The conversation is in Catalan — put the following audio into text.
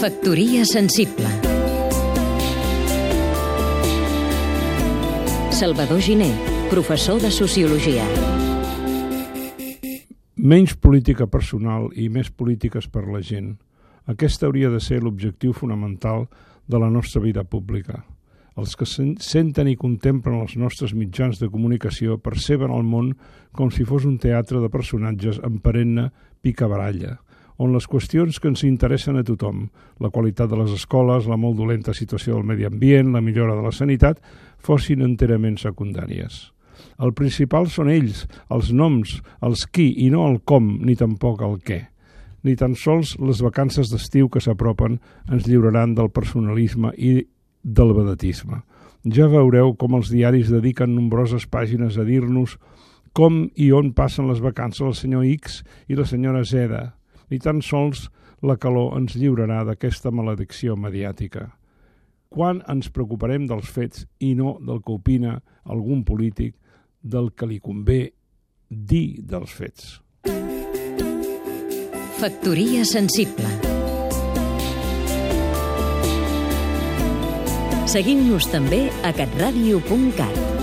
Factoria sensible Salvador Giné, professor de Sociologia Menys política personal i més polítiques per la gent. Aquest hauria de ser l'objectiu fonamental de la nostra vida pública. Els que senten i contemplen els nostres mitjans de comunicació perceben el món com si fos un teatre de personatges en perenne picabaralla, on les qüestions que ens interessen a tothom, la qualitat de les escoles, la molt dolenta situació del medi ambient, la millora de la sanitat, fossin enterament secundàries. El principal són ells, els noms, els qui, i no el com, ni tampoc el què. Ni tan sols les vacances d'estiu que s'apropen ens lliuraran del personalisme i del vedetisme. Ja veureu com els diaris dediquen nombroses pàgines a dir-nos com i on passen les vacances el senyor X i la senyora Z, ni tan sols la calor ens lliurarà d'aquesta maledicció mediàtica. Quan ens preocuparem dels fets i no del que opina algun polític del que li convé dir dels fets? Factoria sensible Seguim-nos també a catradio.cat